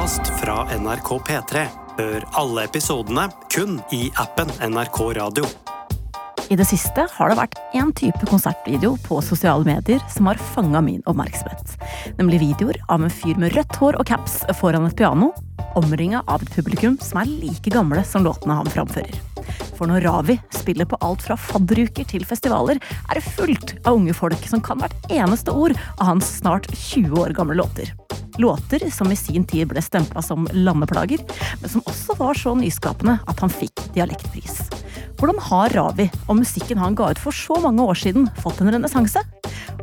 podkast fra NRK P3. Hør alle episodene kun i appen NRK Radio. I det siste har det vært én type konsertvideo på sosiale medier som har fanga min oppmerksomhet. Nemlig videoer av en fyr med rødt hår og caps foran et piano, omringa av et publikum som er like gamle som låtene han framfører. For når Ravi spiller på alt fra fadderuker til festivaler, er det fullt av unge folk som kan hvert eneste ord av hans snart 20 år gamle låter. Låter som i sin tid ble stempla som landeplager, men som også var så nyskapende at han fikk dialektpris. Hvordan har Ravi og musikken han ga ut for så mange år siden, fått en renessanse?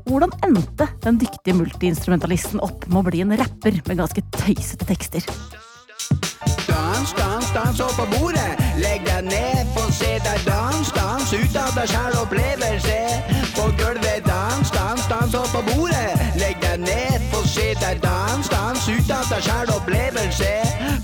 Hvordan endte den dyktige multiinstrumentalisten opp med å bli en rapper med ganske tøysete tekster? Dans, dans, dans opp på bordet. Legg deg ned, få se deg dans, dans ut av deg sjæl opplevelse. På gulvet, dans, dans, dans opp på bordet. Legg deg ned, se deg dans, dans ut av deg sjæl opplevelse.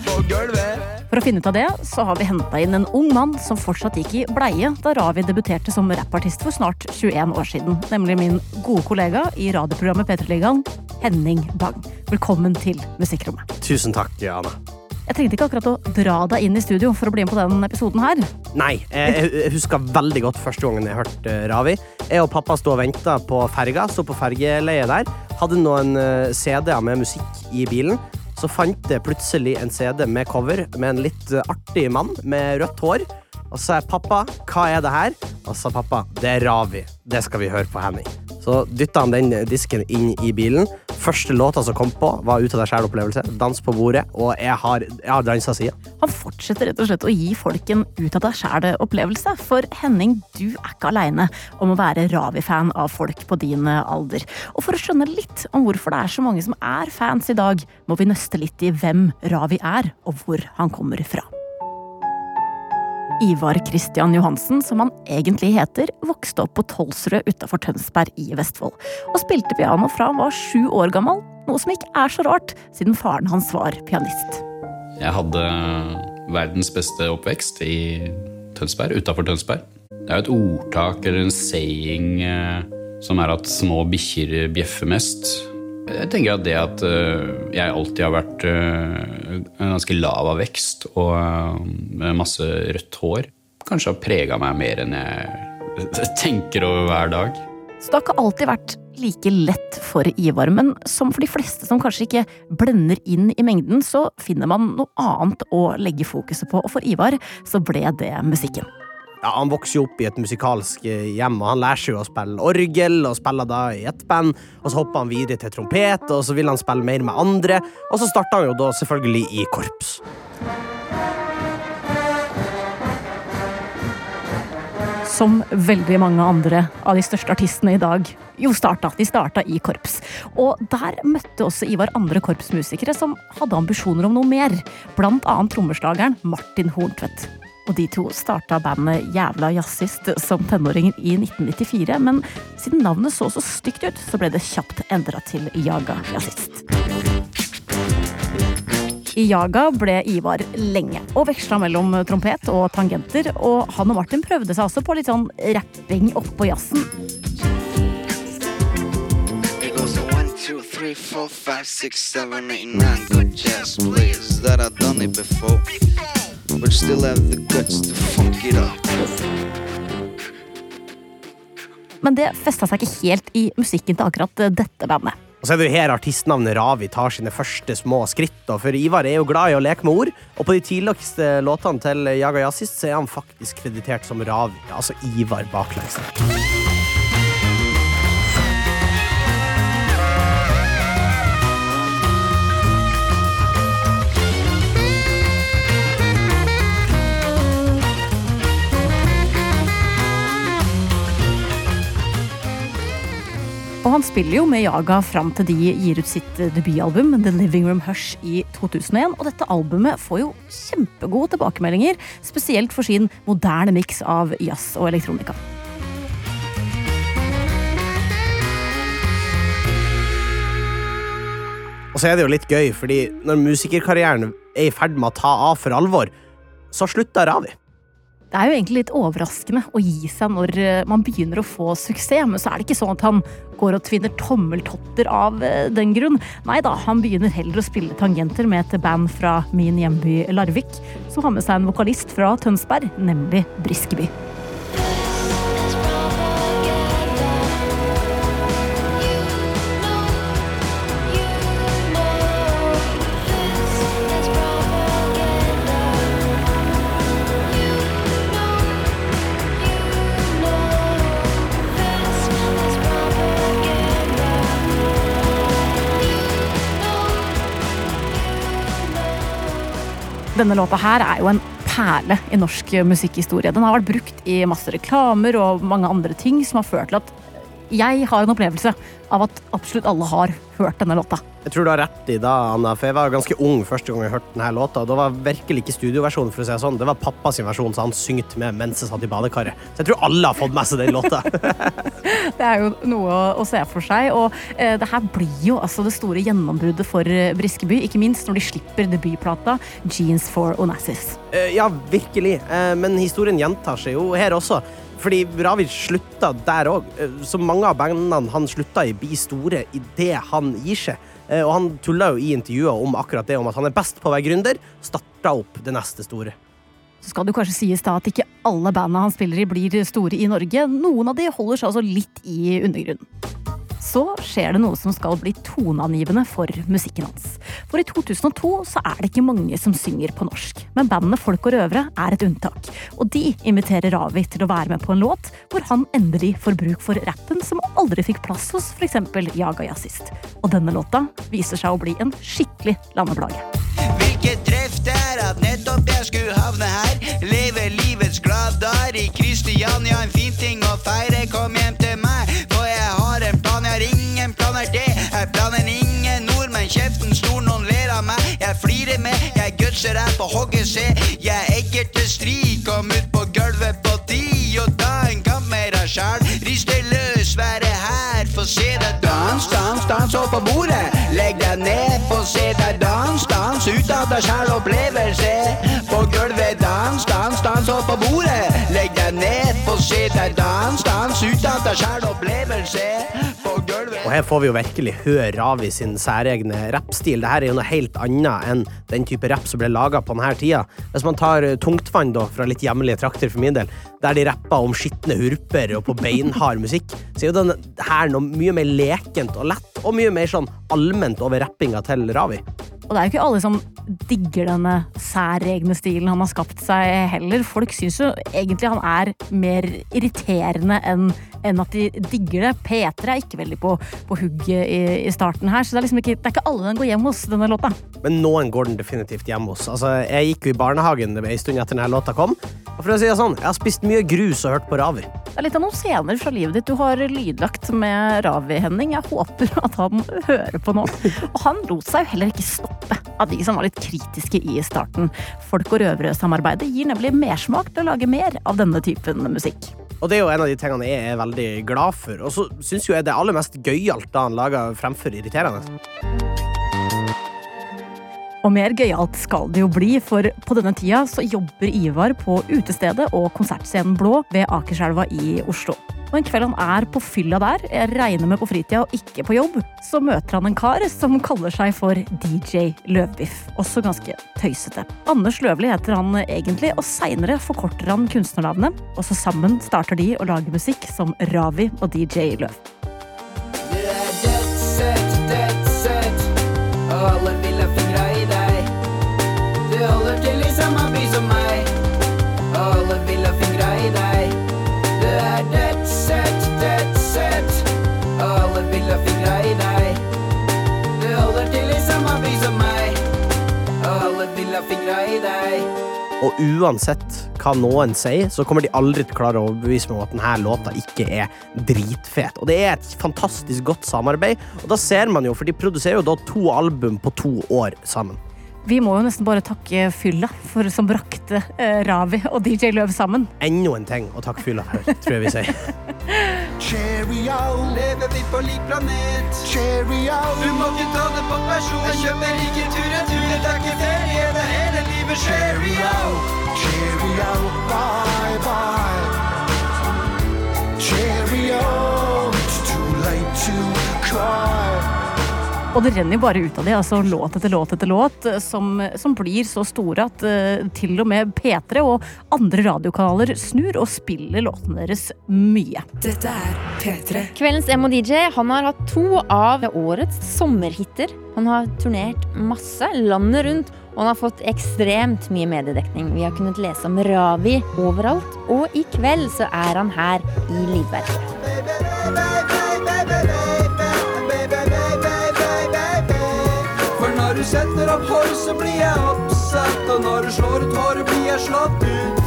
På gulvet. For å finne ut av det, så har vi henta inn en ung mann som fortsatt gikk i bleie da Ravi debuterte som rappartist for snart 21 år siden. Nemlig min gode kollega i radioprogrammet P3-ligaen, Henning Bang. Velkommen til Musikkrommet. Tusen takk, Anna. Jeg trengte ikke akkurat å dra deg inn i studio for å bli med på den episoden her. Nei, jeg, husker veldig godt første gangen jeg hørte eh, Ravi. Jeg og pappa sto og venta på ferga, sto på fergeleiet der. Hadde noen eh, CD-er med musikk i bilen. Så fant jeg plutselig en CD med cover med en litt eh, artig mann med rødt hår. Og så sa jeg pappa, hva er det her? Og så sa pappa, det er Ravi. Det skal vi høre på Henning. Så dytta han den disken inn i bilen. Første låta som kom på, var Ut av deg sjæl-opplevelse. Dans på bordet. Og jeg har, har dansa sida. Han fortsetter rett og slett å gi folk en ut av deg sjæl-opplevelse. For Henning, du er ikke aleine om å være Ravi-fan av folk på din alder. Og for å skjønne litt om hvorfor det er så mange som er fans i dag, må vi nøste litt i hvem Ravi er, og hvor han kommer fra. Ivar Kristian Johansen, som han egentlig heter, vokste opp på Tolsrød utafor Tønsberg i Vestfold, og spilte piano fra han var sju år gammel, noe som ikke er så rart, siden faren hans var pianist. Jeg hadde verdens beste oppvekst i Tønsberg, utafor Tønsberg. Det er jo et ordtak eller en saying eh, som er at små bikkjer bjeffer mest. Jeg tenker at det at eh, jeg alltid har vært eh, ganske lav av vekst og eh, med masse rødt hår, kanskje har prega meg mer enn jeg tenker over hver dag. Så det har ikke alltid vært like lett for Ivar, men som for de fleste som kanskje ikke blender inn i mengden, så finner man noe annet å legge fokuset på, og for Ivar så ble det musikken. Ja, han vokser jo opp i et musikalsk eh, hjem, og han lærer seg jo å spille orgel, og spiller da i ett band, og så hopper han videre til trompet, og så vil han spille mer med andre, og så starter han jo da selvfølgelig i korps. Som veldig mange andre av de største artistene i dag jo starta. De starta i korps. Og der møtte også Ivar andre korpsmusikere som hadde ambisjoner om noe mer. Blant annet trommeslageren Martin Horntvedt. Og de to starta bandet Jævla jazzist som tenåringer i 1994, men siden navnet så så stygt ut, så ble det kjapt endra til Jaga jazzist. I Jaga ble Ivar lenge, og veksla mellom trompet og tangenter. Og han og Martin prøvde seg også på litt sånn rapping oppå jazzen. Two, three, four, five, six, seven, eight, nine. Good jazz please, that I've done it before, still have the guts to fuck it up. Men det festa seg ikke helt i musikken til akkurat dette bandet. Og så er det jo her artistnavnet Ravi tar sine første små skritt, og for Ivar er jo glad i å leke med ord, og på de tidligste låtene til Jaga Jazzist er han faktisk kreditert som Ravi, altså Ivar baklengs. Og han spiller jo med Jaga fram til de gir ut sitt debutalbum The Living Room Hush i 2001. Og dette albumet får jo kjempegode tilbakemeldinger, spesielt for sin moderne miks av jazz og elektronika. Og så er det jo litt gøy, fordi når musikerkarrieren er i ferd med å ta av for alvor, så slutter Ravi. Det er jo egentlig litt overraskende å gi seg når eh, man begynner å få suksess, men så er det ikke sånn at han går og tvinner tommeltotter av eh, den grunn. Nei da, han begynner heller å spille tangenter med et band fra min hjemby Larvik, som har med seg en vokalist fra Tønsberg, nemlig Briskeby. Denne låta her er jo en perle i norsk musikkhistorie. Den har vært brukt i masse reklamer og mange andre ting som har ført til at jeg har en opplevelse av at absolutt alle har hørt denne låta. Jeg tror du har rett i det, Anna, for jeg var ganske ung første gang jeg hørte denne låta. Det var virkelig ikke studioversjonen, for å si det sånn. Det var pappas versjon, så han syngte med mens jeg satt i badekaret. Så jeg tror alle har fått med seg den låta. Det er jo noe å se for seg. Og eh, det her blir jo altså det store gjennombruddet for eh, Briskeby, ikke minst når de slipper debutplata Jeans for Onassis. Eh, ja, virkelig. Eh, men historien gjentar seg jo her også. Fordi Ravi slutta der òg. Så mange av bandene han slutta i, blir store idet han gir seg. Eh, Og han tulla jo i intervjuer om akkurat det, om at han er best på å være gründer. Starta opp det neste store. Så skal det kanskje sies da at ikke alle bandene han spiller i, blir store i Norge. Noen av de holder seg altså litt i undergrunnen. Så skjer det noe som skal bli toneangivende for musikken hans. For i 2002 så er det ikke mange som synger på norsk, men bandene Folk og Røvere er et unntak. Og de inviterer Ravi til å være med på en låt hvor han endelig får bruk for rappen som aldri fikk plass hos f.eks. Jaga Jazzist. Og denne låta viser seg å bli en skikkelig landeplage. Hvilket treff det er at nettopp jeg skulle havne her. Leve livets gladdager i Kristiania, en fin ting å feire. Kom hjem til meg, ingen planer, det er planen ingen nordmenn. Kjeften stor, noen ler av meg. Jeg flirer med, jeg gutser her på hogget, se. Jeg er egger til stri, kom ut på gulvet på ti, og ta en deg sjæl. Riste løs, være her, få se deg dans, dans, dans opp på bordet. Legg deg ned, få se deg dans, dans ut av deg sjæl opplevelse. På gulvet dans, dans, dans opp på bordet. Legg deg ned, få se deg dans, dans ut av deg sjæl opplevelse. Her får vi jo virkelig høre Ravi sin særegne rappstil. Dette er jo noe helt annet enn den type rapp som ble laga på denne tida. Hvis man tar eh, Tungtvann da, fra litt hjemlige trakter for min del, der de rapper om skitne hurper og på beinhard musikk, så er jo den her noe mye mer lekent og lett, og mye mer sånn allment over rappinga til Ravi. Og det er jo ikke alle som digger denne særegne stilen han har skapt seg heller. Folk syns jo egentlig han er mer irriterende enn enn at de digger det. P3 er ikke veldig på, på hugget i, i starten her, så det er liksom ikke, det er ikke alle den går hjem hos, denne låta. Men noen går den definitivt hjem hos. Altså, jeg gikk jo i barnehagen en stund etter denne låta kom. Og for å si det sånn, jeg har spist mye grus og hørt på Ravi. Det er litt av noen scener fra livet ditt du har lydlagt med Ravi Henning. Jeg håper at han hører på nå. Og han lot seg jo heller ikke stoppe av de som var litt kritiske i starten. Folk og røvere-samarbeidet gir nemlig mersmak til å lage mer av denne typen musikk. Og det er jo en av de tingene jeg er veldig glad for. Og så syns jeg det er aller mest gøyalt da han lager fremfor irriterende. Og mer gøyalt skal det jo bli, for på denne tida så jobber Ivar på utestedet og konsertscenen Blå ved Akerselva i Oslo. Og en kveld han er på fylla der, jeg regner med på fritida og ikke på jobb, så møter han en kar som kaller seg for DJ Løvbiff. Også ganske tøysete. Anders Løvli heter han egentlig, og seinere forkorter han kunstnernavnet. Og så sammen starter de å lage musikk som Ravi og DJ Løv. Du er dødsøt, dødsøt, set, alle Og uansett hva noen sier, så kommer de aldri til å klare å overbevise meg om at denne låta ikke er dritfet. Og det er et fantastisk godt samarbeid, og da ser man jo, for de produserer jo da to album på to år sammen. Vi må jo nesten bare takke fylla for, som brakte eh, Ravi og DJ Løv sammen. Enda en ting å takke fylla for, tror jeg vi sier. Cheerio, lever vi på lik planet? Cheerio, du må ikke ta det på person. Jeg kjøper ikke tur-retur, det er ikke ferie, det er Og det renner jo bare ut av det, altså låt etter låt etter låt, eh, som, som blir så store at uh, til og med P3 og andre radiokanaler snur og spiller låtene deres mye. Dette er P3. Kveldens Emo DJ han har hatt to av årets sommerhiter. Han har turnert masse landet rundt, og han har fått ekstremt mye mediedekning. Vi har kunnet lese om Ravi overalt, og i kveld så er han her i Livverket. Når du setter opp hår, så blir jeg oppsatt. Og når du slår ut håret, blir jeg slått ut.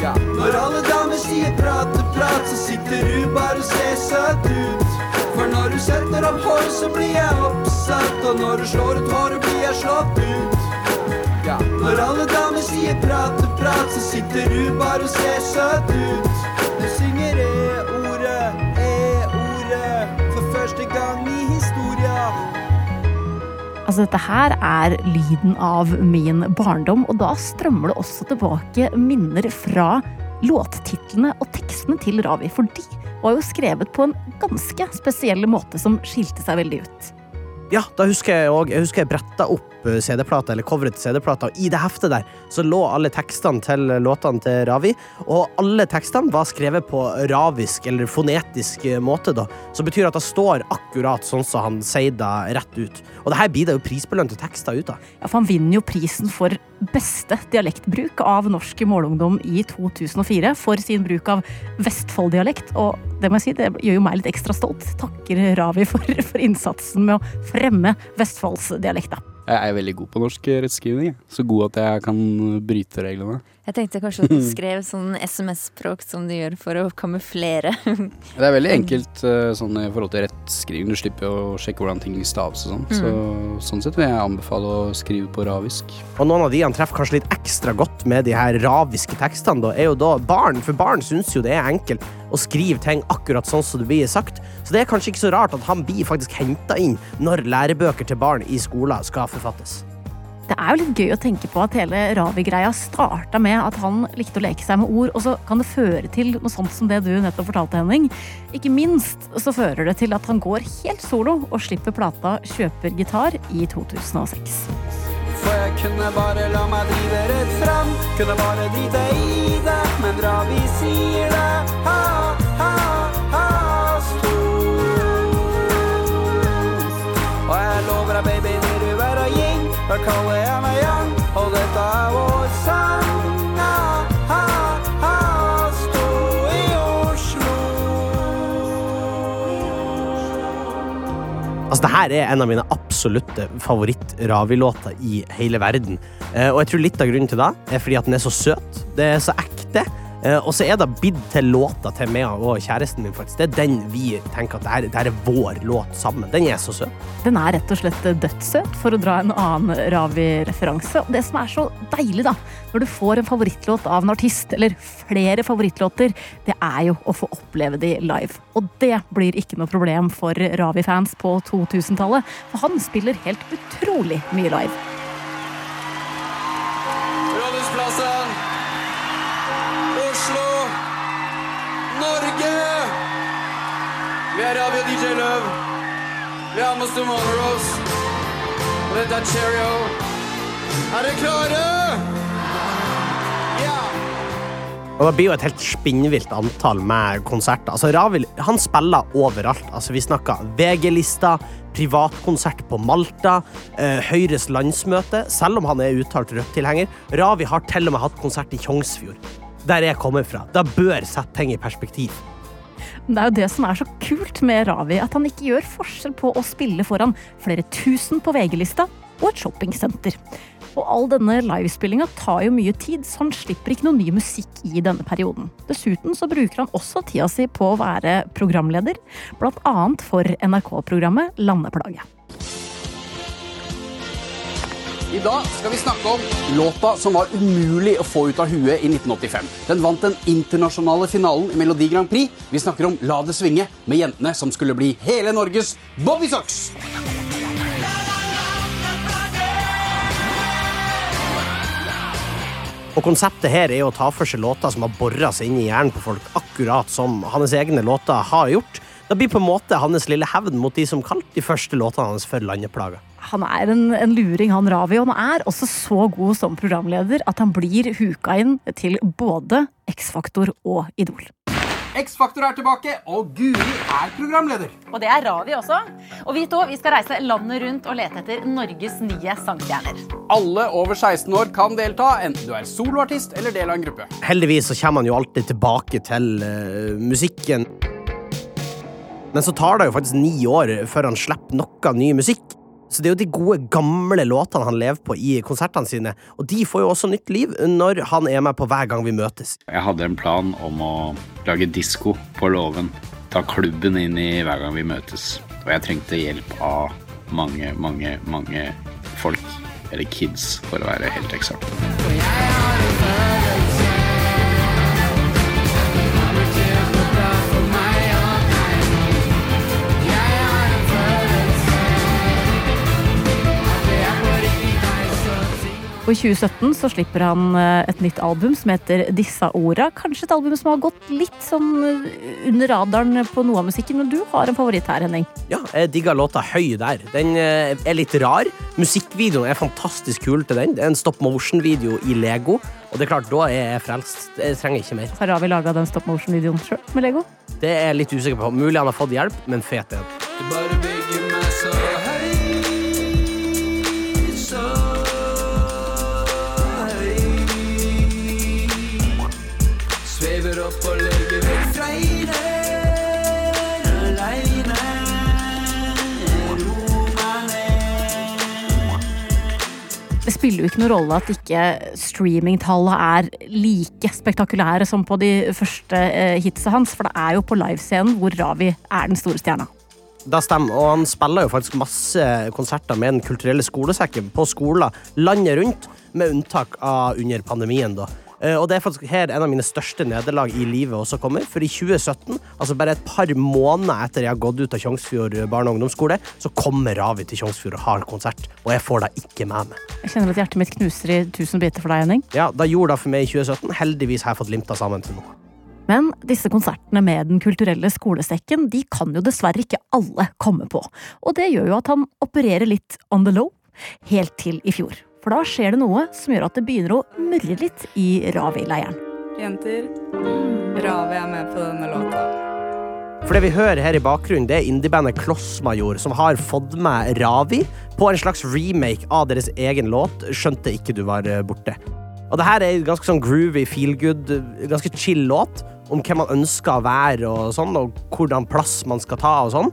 Ja, Når alle damer sier prate, prat, så sitter du bare og ser søt ut. For når du setter opp hår, så blir jeg oppsatt. Og når du slår ut håret, blir jeg slått ut. Ja, Når alle damer sier prate, prat, så sitter du bare og ser søt ut. Du synger E-ordet, Altså, dette her er lyden av min barndom, og da strømmer det også tilbake minner fra låttitlene og tekstene til Ravi, for de var jo skrevet på en ganske spesiell måte som skilte seg veldig ut. Ja, da husker jeg òg Jeg husker jeg bretta opp eh, CD-plata, eller coveret CD-plata, og i det heftet der så lå alle tekstene til låtene til Ravi, og alle tekstene var skrevet på ravisk, eller fonetisk eh, måte, da. Som betyr at det står akkurat sånn som han sier det rett ut. Og det her blir det jo prisbelønte tekster ut av. Ja, for han vinner jo prisen for beste dialektbruk av norsk målungdom i 2004 for sin bruk av Vestfold-dialekt. Og det må jeg si, det gjør jo meg litt ekstra stolt. Takker Ravi for, for innsatsen med å fremme Vestfoldsdialekta. Jeg er veldig god på norsk rettskrivning. Så god at jeg kan bryte reglene. Jeg tenkte kanskje at du skrev sånn SMS-språk som du gjør for å kamuflere. Det er veldig enkelt eh, sånn i forhold til rettskriving. Du slipper å sjekke hvordan ting staves og sånn. Så sånn sett vil jeg anbefale å skrive på ravisk. Og noen av de han treffer kanskje litt ekstra godt med de her raviske tekstene, da, er jo da barn. For barn syns jo det er enkelt å skrive ting akkurat sånn som det blir sagt. Så det er kanskje ikke så rart at han blir faktisk henta inn når lærebøker til barn i skolen skal forfattes. Det er jo litt gøy å tenke på at hele Ravi-greia starta med at han likte å leke seg med ord, og så kan det føre til noe sånt som det du nettopp fortalte, Henning. Ikke minst så fører det til at han går helt solo og slipper plata Kjøper gitar i 2006. For jeg kunne bare la meg drive rett fram Kunne bare drite i det Men Ravi sier det Ha, ha, ha, stor. Og jeg lover deg baby Da kaller jeg meg Jan, Og dette er vår sang Altså, det her er en av mine absolutte favoritt-Ravi-låter i hele verden. Eh, og jeg tror litt av grunnen til det er fordi at den er så søt. Det er så ekte. Eh, og så er det bidd til låta til meg og kjæresten min, faktisk. Det er den vi tenker at det er, det er vår låt sammen. Den er så søt. Den er rett og slett dødssøt, for å dra en annen Ravi-referanse. Og det som er så deilig, da, når du får en favorittlåt av en artist, eller flere favorittlåter, det er jo å få oppleve de live. Og det blir ikke noe problem for Ravi-fans på 2000-tallet, for han spiller helt utrolig mye live. Vi er Radio DJ Løv Vi med oss Tomorrows Og dette er Cheerio Er dere klare? Og det blir jo et helt spinnvilt antall med konserter. Altså, Ravil han spiller overalt. Altså, vi snakker VG-lista, privatkonsert på Malta, eh, Høyres landsmøte, selv om han er uttalt Rødt-tilhenger. Ravi har til og med hatt konsert i Tjongsfjord, der jeg kommer fra. Da bør sette ting i perspektiv. Det er jo det som er så kult med Ravi, at han ikke gjør forskjell på å spille foran flere tusen på VG-lista og et shoppingsenter. Og all denne livespillinga tar jo mye tid, så han slipper ikke noe ny musikk i denne perioden. Dessuten så bruker han også tida si på å være programleder, blant annet for NRK-programmet Landeplage. I dag skal vi snakke om låta som var umulig å få ut av huet i 1985. Den vant den internasjonale finalen i Melodi Grand Prix. Vi snakker om La det svinge med jentene som skulle bli hele Norges Bobby Socks. Og konseptet her er å ta for seg låter som har bora seg inn i hjernen på folk, akkurat som hans egne låter har gjort. Det blir på en måte hans lille hevn mot de som kalte de første låtene hans for Landeplaga. Han er en, en luring, han Ravi, og han er også så god som programleder at han blir huka inn til både X-Faktor og Idol. X-Faktor er tilbake, og Guri er programleder. Og det er Ravi også. Og vi to vi skal reise landet rundt og lete etter Norges nye sangstjerner. Alle over 16 år kan delta, enten du er soloartist eller del av en gruppe. Heldigvis så kommer han jo alltid tilbake til uh, musikken. Men så tar det jo faktisk ni år før han slipper noe ny musikk. Så det er jo de gode, gamle låtene han lever på i konsertene sine. Og de får jo også nytt liv når han er med på hver gang vi møtes. Jeg hadde en plan om å lage disko på låven. Ta klubben inn i hver gang vi møtes. Og jeg trengte hjelp av mange, mange, mange folk. Eller kids, for å være helt eksakt. Og i 2017 så slipper han eh, et nytt album som heter Dissa orda. Kanskje et album som har gått litt sånn eh, under radaren på noe av musikken, men du har en favoritt her, Henning. Ja, jeg digger låta Høy der. Den eh, er litt rar. Musikkvideoen er fantastisk kul til den. Det er en stop motion-video i Lego. Og det er klart, da er jeg frelst. Jeg trenger ikke mer. Har Ravi laga den stop motion-videoen sjøl med Lego? Det er jeg litt usikker på. Mulig han har fått hjelp, men fet er den. Opp og legge vekk ned. Det spiller jo ikke noen rolle at ikke streamingtallene er like spektakulære som på de første eh, hitsa hans, for det er jo på livescenen hvor Ravi er den store stjerna. Det stemmer, og han spiller jo faktisk masse konserter med Den kulturelle skolesekken på skoler landet rundt, med unntak av under pandemien, da. Eh, Og det er faktisk her en av mine største nederlag i livet også kommer. For i 2017, altså bare et par måneder etter jeg har gått ut av Tjongsfjord barne- og ungdomsskole, så kommer Ravi til Tjongsfjord og har konsert. Og jeg får da ikke med meg. Jeg kjenner at hjertet mitt knuser i tusen biter for deg, Henning. Ja, da gjorde det for meg i 2017. Heldigvis har jeg fått limta sammen til noe. Men disse konsertene med Den kulturelle skolesekken de kan jo dessverre ikke alle komme på. Og det gjør jo at han opererer litt on the low, helt til i fjor. For da skjer det noe som gjør at det begynner å murre litt i Ravi-leiren. Jenter, Ravi er med på denne låta. For det vi hører her i bakgrunnen, det er indiebandet Klossmajor, som har fått med Ravi på en slags remake av deres egen låt 'Skjønte ikke du var eh, borte'. Og det her er en ganske sånn groovy, feel good, ganske chill låt om hvem man ønsker å være og sånn, og hvordan plass man skal ta og sånn.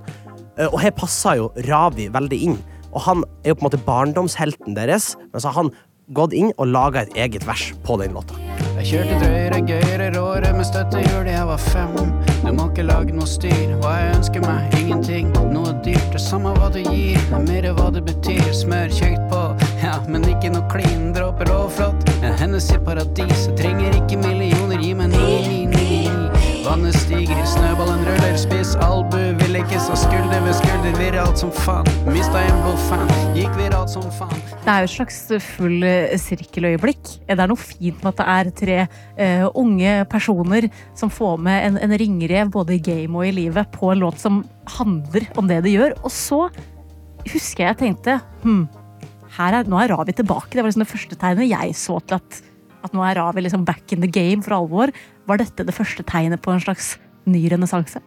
Eh, Og her passer jo Ravi veldig inn. Og han er jo på en måte barndomshelten deres, men så har han gått inn og laga et eget vers på den låta. Jeg kjørte drøyere, gøyere, råere med støttehjul jeg var fem. Du må ikke lage noe styr, hva jeg ønsker meg, ingenting. Noe dyrt, det samme hva du gir, det er mer hva det betyr. Smør kjøkt på, ja, men ikke noe klin, dråper og flott. En hennes i paradis, jeg trenger ikke millioner, gi meg noe ni. Vannet stiger, snøballen ruller, spiss albu, vil ikke så skulder ved skulder, viralt som faen. Mista en blodfan, gikk viralt som faen. Det er jo et slags full eh, sirkeløyeblikk. Det er noe fint med at det er tre uh, unge personer som får med en, en ringrev både i game og i livet på en låt som handler om det de gjør. Og så husker jeg jeg tenkte hm, er, nå er Ravi tilbake. Det var liksom det første tegnet jeg så til at, at nå er Ravi liksom back in the game for alvor. Var dette det første tegnet på en slags ny renessanse?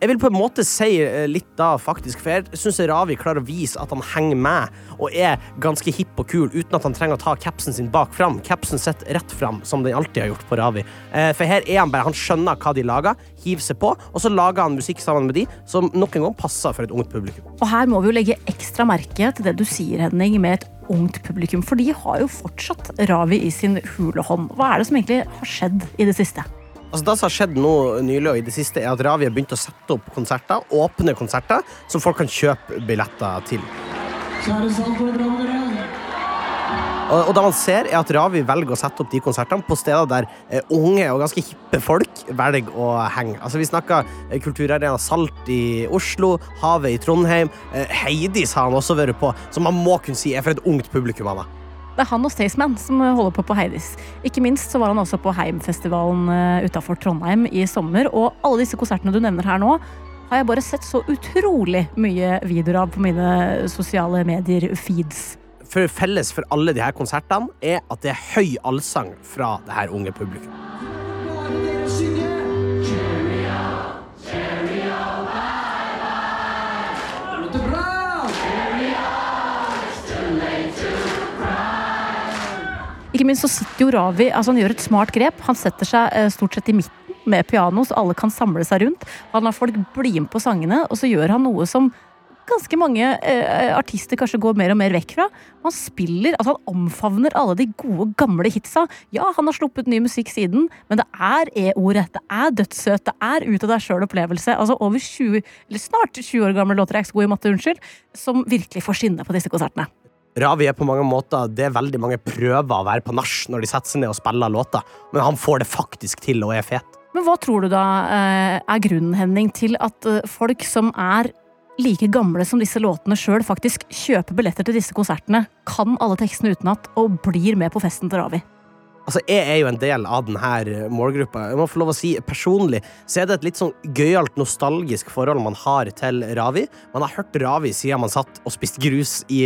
Jeg vil på en måte si eh, litt da, faktisk, for jeg syns Ravi klarer å vise at han henger med og er ganske hipp og kul uten at han trenger å ta capsen sin bak fram. Capsen sitter rett fram, som den alltid har gjort på Ravi. Eh, For her er han bare, han skjønner hva de lager, hiver seg på, og så lager han musikk sammen med de som nok en gang passer for et ungt publikum. Og her må vi jo legge ekstra merke til det du sier, Henning, med et ungt publikum. For de har jo fortsatt Ravi i sin hule hånd. Hva er det som egentlig har skjedd i det siste? Altså Det som har skjedd nå nylig og i det siste, er at Ravi har begynt å sette opp konserter, åpne konserter, som folk kan kjøpe billetter til. Kjære Saltborg-brannere. Og, og det man ser, er at Ravi velger å sette opp de konsertene på steder der eh, unge og ganske hippe folk velger å henge. Altså Vi snakker eh, Kulturarena Salt i Oslo, Havet i Trondheim. Eh, Heidis har han også vært på, som man må kunne si er for et ungt publikum. Anna. Det er han og Staysman som holder på på Heidis. Ikke minst så var han også på Heimfestivalen uh, utafor Trondheim i sommer. Og alle disse konsertene du nevner her nå, har jeg bare sett så utrolig mye videoer av på mine sosiale medier-feeds. Felles for alle de her konsertene er at det er høy allsang fra det her unge publikum. Ikke minst så sitter jo Ravi altså Han gjør et smart grep. Han setter seg eh, stort sett i midten med piano, så alle kan samle seg rundt. Han lar folk bli med på sangene, og så gjør han noe som ganske mange eh, artister kanskje går mer og mer vekk fra. Han spiller, altså han omfavner alle de gode, gamle hitsa. Ja, han har sluppet ny musikk siden, men det er E-ordet, det er dødssøt, det er ut av deg sjøl-opplevelse. Altså over 20, eller snart 20 år gamle låter, jeg er ikke så god i matte, unnskyld, som virkelig får skinne på disse konsertene. Ravi er på mange måter det er veldig mange prøver å være på nach når de setter seg ned og spiller låter, men han får det faktisk til og er fet. Men hva tror du da eh, er grunnen, Henning, til at eh, folk som er like gamle som disse låtene sjøl, faktisk kjøper billetter til disse konsertene, kan alle tekstene utenat og blir med på festen til Ravi? Altså, Jeg er jo en del av denne målgruppa. Jeg må få lov å si Personlig så er det et litt sånn gøyalt, nostalgisk forhold man har til Ravi. Man har hørt Ravi siden man satt og spiste grus i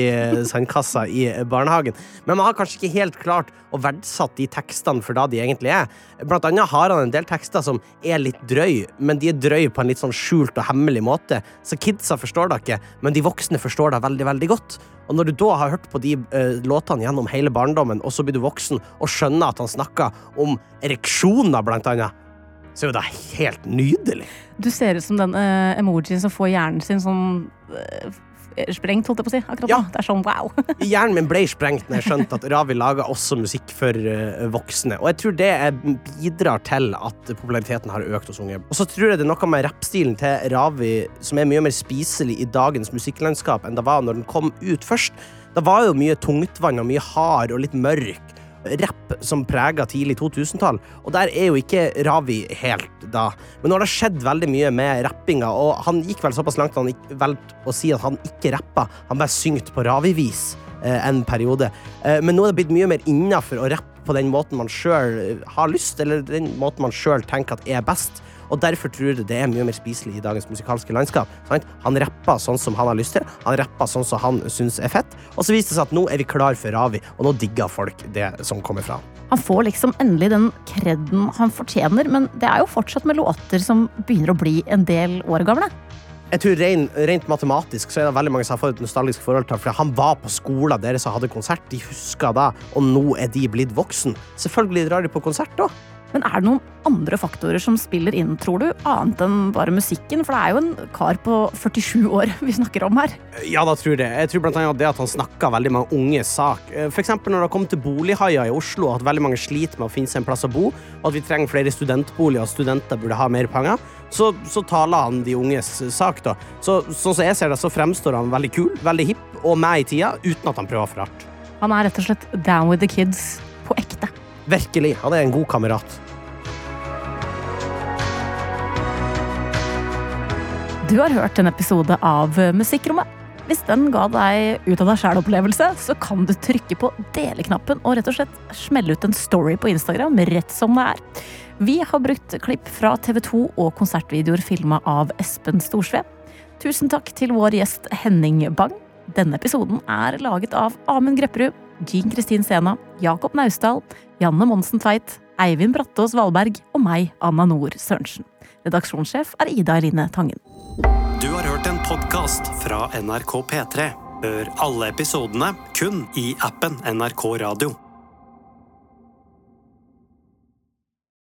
sandkassa i barnehagen. Men man har kanskje ikke helt klart å verdsatt de tekstene for da de egentlig er. Blant annet har han en del tekster som er litt drøy, men de er drøy på en litt sånn skjult og hemmelig måte. Så kidsa forstår det ikke, men de voksne forstår det veldig, veldig godt. Og når du da har hørt på de uh, låtene gjennom hele barndommen, og så blir du voksen og skjønner at han snakker om ereksjoner, blant annet, så er jo det helt nydelig. Du ser ut som den uh, emojien som får hjernen sin sånn uh, sprengt, holdt jeg på å si. akkurat Ja. Det er sånn wow. Hjernen min ble sprengt når jeg skjønte at Ravi laga også musikk for uh, voksne. Og jeg tror det er, bidrar til at populariteten har økt hos unge. Og så tror jeg det er noe med rappstilen til Ravi som er mye mer spiselig i dagens musikklandskap enn det var når den kom ut først. Det var jo mye tungtvann og mye hard og litt mørk rapp som prega tidlig 2000-tall, og der er jo ikke Ravi helt da. Men nå har det skjedd veldig mye med rappinga, og han gikk vel såpass langt at han valgte å si at han ikke rappa, han bare syngte på Ravi-vis eh, en periode. Eh, men nå er det blitt mye mer innafor å rappe på den måten man sjøl har lyst, eller den måten man sjøl tenker at er best. Og derfor tror jeg det er mye mer spiselig i dagens musikalske landskap. Sant? Han rapper sånn som han har lyst til, han rapper sånn som han syns er fett. Og så viste det seg at nå er vi klar for Ravi, og nå digger folk det som kommer fra han. Han får liksom endelig den kredden han fortjener, men det er jo fortsatt med låter som begynner å bli en del år gamle. Jeg tror ren, Rent matematisk så er det veldig mange som har fått et nostalgisk forhold til for han var på skolen deres som hadde konsert. De husker da, og nå er de blitt voksen. Selvfølgelig drar de på konsert da. Men er det noen andre faktorer som spiller inn, tror du, annet enn bare musikken? For det er jo en kar på 47 år vi snakker om her. Ja, da tror jeg. det. Jeg tror blant annet det at han snakker veldig mange unge sak. F.eks. For eksempel når det har kommet til bolighaier i Oslo, at veldig mange sliter med å finne seg en plass å bo, og at vi trenger flere studentboliger, og studenter burde ha mer penger, så, så taler han de unges sak, da. Så sånn som jeg ser det, så fremstår han veldig kul, veldig hipp og med i tida, uten at han prøver for hardt. Han er rett og slett down with the kids på ekte. Virkelig. Han er en god kamerat. Du har hørt en episode av Musikkrommet. Hvis den ga deg ut av deg sjæl-opplevelse, så kan du trykke på dele-knappen og rett og slett smelle ut en story på Instagram rett som det er. Vi har brukt klipp fra TV 2 og konsertvideoer filma av Espen Storsve. Tusen takk til vår gjest Henning Bang. Denne episoden er laget av Amund Grepperud, Jean Kristin Sena, Jakob Naustdal, Janne Monsen Tveit, Eivind Brattås Valberg og meg, Anna Nord Sørensen. Redaksjonssjef er Ida Eline Tangen. Du har hørt en podkast fra NRK P3. Hør alle episodene kun i appen NRK Radio.